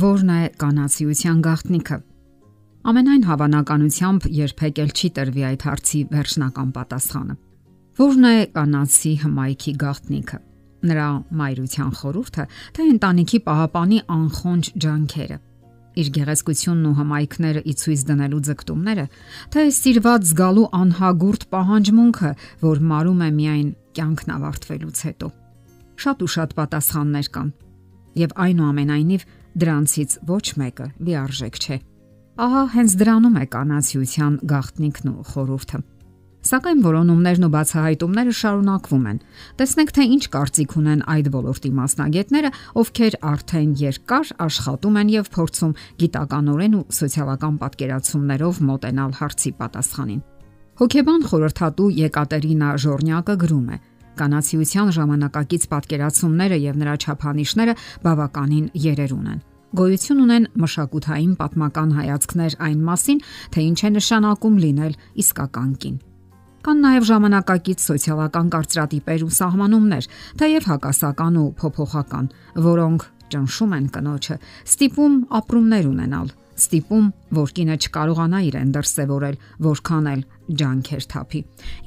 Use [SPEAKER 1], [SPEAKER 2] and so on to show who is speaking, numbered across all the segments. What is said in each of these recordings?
[SPEAKER 1] Որն է կանացիության գաղտնիքը։ Ամենայն հավանականությամբ երբեք էլ չի տրվի այդ հարցի վերջնական պատասխանը։ Որն է կանացի հմայքի գաղտնիքը։ Նրա մայրության խորհուրդը, թե ընտանիքի պահապանի անխոնջ ջանքերը, իր գեղեցկությունն ու հմայքները ի ցույց դնելու ձգտումները, թե սիրված զգալու անհագուրդ պահանջմունքը, որ մարում է միայն կյանքն ավարտվելուց հետո։ Շատ ու շատ պատասխաններ կան։ Եվ այնուամենայնիվ դրանցից ոչ մեկը լիարժեք չէ։ Ահա հենց դրանում է կանացիության գաղտնիքն ու խորհուրդը։ Սակայն որոնումներն ու բացահայտումները շարունակվում են։ Տեսնենք թե ինչ կարծիք ունեն այդ ոլորտի մասնագետները, ովքեր արդեն երկար աշխատում են եւ փորձում գիտականորեն ու սոցիալական պատկերացումներով մոտենալ հարցի պատասխանին։ Հոկեբան խորհրդատու Եկատերինա Ժորնյակը գրում է. Կանացիության ժամանակակից պատկերացումները եւ նրա չափանիշները բավականին երերուն են գոյություն ունեն մշակութային պատմական հայացքներ այն մասին, թե ինչ է նշանակում լինել իսկական կին։ Կան նաև ժամանակակից սոցիալական կարծրատիպեր ու սահմանումներ, թեև հակասական ու փոփոխական, որոնք ճնշում են կնոջը, ստիպում ապրումներ ունենալ, ստիպում, որ կինը չկարողանա իրեն դրսևորել, որքան էլ ջանքեր թափի։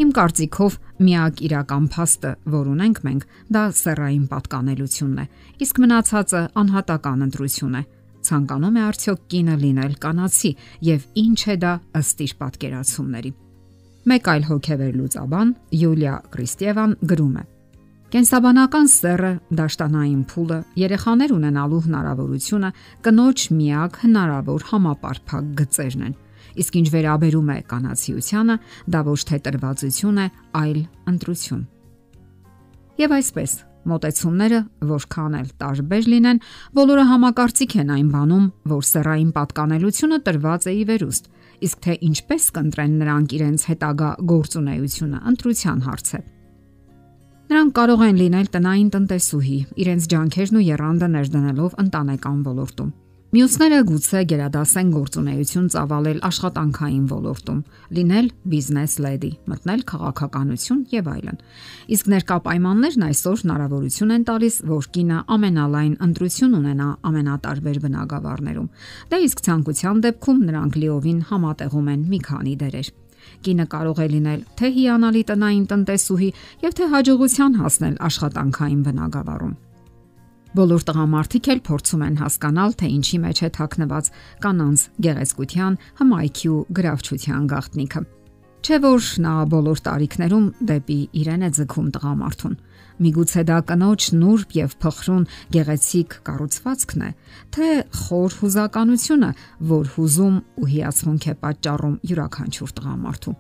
[SPEAKER 1] Իմ կարծիքով միակ իրական փաստը, որ ունենք մենք, դա սեռային պատկանելությունն է, իսկ մնացածը անհատական ընտրություն է։ Ցանկանում է արդյոք կինը լինել կանացի եւ ինչ է դա ըստ իր պատկերացումների։ Մեկ այլ հոգեվեր լուծաբան Յուլիա Կրիստիևան գրում է. Կենսաբանական սեռը, դաշտանային փուլը, երեխաներ ունենալու հնարավորությունը կնոջ միակ հնարավոր համապարփակ գծերն են։ Իսկ ինչ վերաբերում է կանացիությանը, դա ոչ թե տրվածություն է, այլ ընտրություն։ Եվ այսպես, մտեցումները որքան էլ տարբեր լինեն, բոլորը համակարծիք են այն բանում, որ սեռային պատկանելությունը տրված է ի վերուստ, իսկ թե ինչպես կընտրեն նրանք իրենց հետագա գործունեությունը, ընտրության հարց է։ Նրանք կարող են լինել տնային տնտեսուհի, իրենց ջանքերն ու երանդը ներդնելով ընտանեկան ոլորտում։ Մյուսները գուցե գերադասեն գործունեություն ծավալել աշխատանքային ոլորտում, լինել բիզնես լեդի, մտնել քաղաքականություն եւ այլն։ Իսկ ներկա պայմաններն այսօր հնարավորություն են տալիս, որ կինը ամենալայն ընտրություն ունենա ամենատարբեր բնակավարներում։ Դա դե իսկ ցանկության դեպքում նրանք լիովին համատեղում են մի քանի դերեր։ Կինը կարող է լինել թե հիանալի տնային տնտեսուհի եւ թե հաջողության հասնել աշխատանքային բնագավառում։ Բոլոր տղամարդիկ էլ փորձում են հասկանալ, թե ինչի մեջ է թաքնված կանանց գեղեցկության, հմայքի ու գրավչության գաղտնիքը։ Չէ որ նա բոլոր տարիքներում դեպի իրեն է ձգում տղամարդուն։ Միգուցե դա կնոջ նուրբ եւ փխրուն գեղեցիկ կառուցվածքն է, թե խոր հուզականությունը, որ հուզում ու հիացմունք է պատճառում յուրաքանչյուր տղամարդու։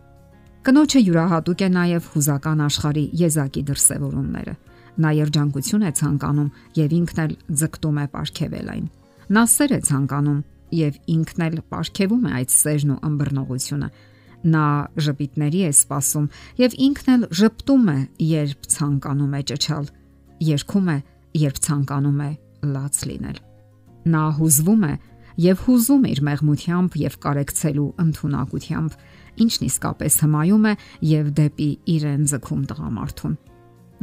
[SPEAKER 1] Կնոջը յուրահատուկ է նաեւ հուզական աշխարհի եզակի դրսևորումները։ Նա երջանկություն է ցանկանում եւ ինքն էլ ձգտում է ապարգևել այն։ Նա սեր է ցանկանում եւ ինքն էլ ապարգևում է այդ սերն ու ըմբռնողությունը։ Նա ժպիտների է սпасում եւ ինքն էլ ժպտում է, երբ ցանկանում է ճչալ, երգում է, երբ ցանկանում է լաց լինել։ Նա հուզվում է եւ հուզում իր մեղմությամբ եւ կարեկցելու ընտունակությամբ, ինչն իսկապես հմայում է եւ դեպի իրեն ձգում տղամարդուն։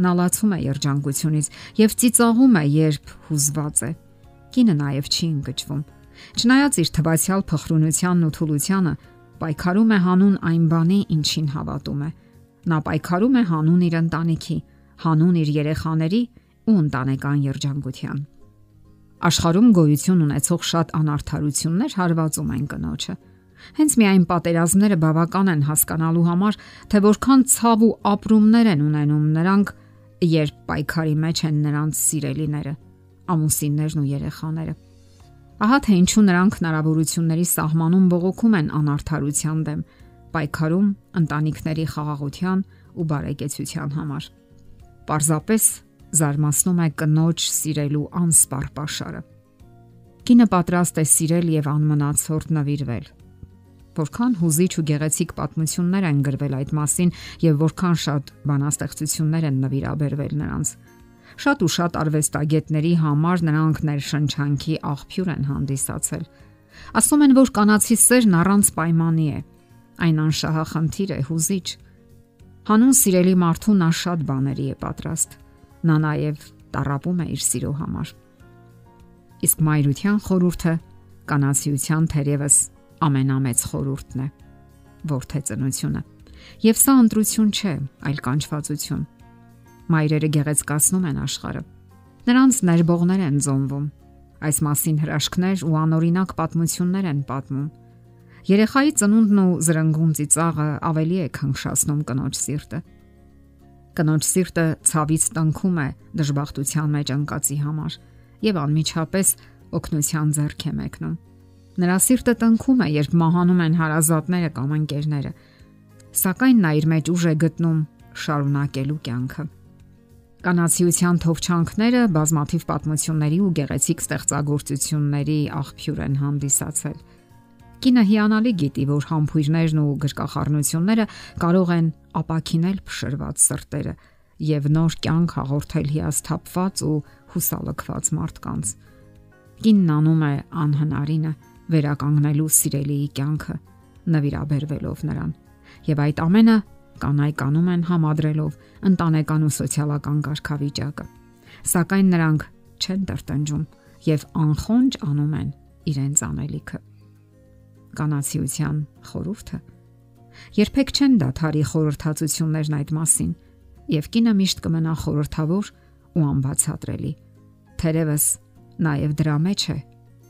[SPEAKER 1] Նա լացում է երջանկությունից եւ ծիծաղում է, երբ հուզված է։ Կինը նաեւ չի ընկճվում։ Չնայած իր թվացial փխրունությանն ու թուլությանը, պայքարում է հանուն այն բանի, ինչին հավատում է։ Նա պայքարում է հանուն իր ընտանիքի, հանուն իր երեխաների ու ընտանեկան երջանկության։ Աշխարհում գոյություն ունեցող շատ անարթարություններ հարվածում են կնոջը։ Հենց միայն պատերազմները բավական են հասկանալու համար, թե որքան ցավ ու ապրումներ են ունենում նրանք, երբ պայքարի մեջ են նրանց սիրելիները, ամուսիններն ու երեխաները։ Ահա թե ինչու նրանք հնարավորությունների սահմանում բողոքում են անարթարության դեմ, պայքարում ընտանիքների խաղաղության ու բարեկեցության համար։ Պարզապես զարմացնում է կնոջ սիրելու անսպար pašարը։ Կինը պատրաստ է սիրել եւ անմնացորդ նվիրվել։ Որքան հուզիչ ու գեղեցիկ պատմություններ են գրվել այդ մասին եւ որքան շատ բանաստեղծություններ են նվիրաբերվել նրանց Շատ ու շատ արվեստագետների համար նրանք ներշնչանքի աղբյուր են հանդիսացել։ Ասում են, որ կանացի սերն առանց պայմանի է։ Այն անշահախնդիր է, հուզիչ։ Հանուն սիրելի մարդու նա շատ բաների է պատրաստ։ Նա նաև տարապում է իր սիրո համար։ Իսկ մայրության խորուրդը կանացիության թերևս ամենամեծ խորուրդն է, որթե ծնությունը։ Եվ սա ընտրություն չէ, այլ կանչվածություն։ Մայրերը գեղեցկացնում են աշխարհը։ Նրանց ներբողներ են զոմվում։ Այս մասին հրաշքներ ու անօրինակ պատմություններ են պատմում։ Երեխայի ծնունդն ու զրնգուն ծիծաղը ավելի է քնքշացնում կնոջ սիրտը։ Կնոջ սիրտը ցավից տնքում է դժբախտության մեջ անկածի համար եւ անմիջապես օգնության ձեռք է մեկնում։ Նրա սիրտը տնքում է, երբ մահանում են հարազատները կամ ընկերները։ Սակայն նա իր մեջ ուժ է գտնում շարունակելու կյանքը։ Կանացիության թովչանքները բազմաթիվ պատմությունների ու գեղեցիկ ստեղծագործությունների աղբյուր են հանդիսացել։ Կինը հիանալի գիտի, որ համբույրներն ու գրկախառնությունները կարող են ապակինել փշրված սրտերը եւ նոր կյանք հաղորդել հիասթափված ու հուսալքված մարդկանց։ Կինն անում է անհնարինը վերականգնելու սիրելիի կյանքը, նվիրաբերվելով նրան։ Եվ այդ ամենը կանայկանում են համադրելով ընտանեկան ու սոցիալական կարգավիճակը։ Սակայն նրանք չեն տրտնջում եւ անխոնջ անում են իրենց անելիքը։ Կանացիության խորհուրդը երբեք չեն դադարի խորհրդածություններն այդ մասին եւ կինը միշտ կմնա խորհրդավոր ու անբացատրելի։ Թերևս նաեւ դրա մեջ է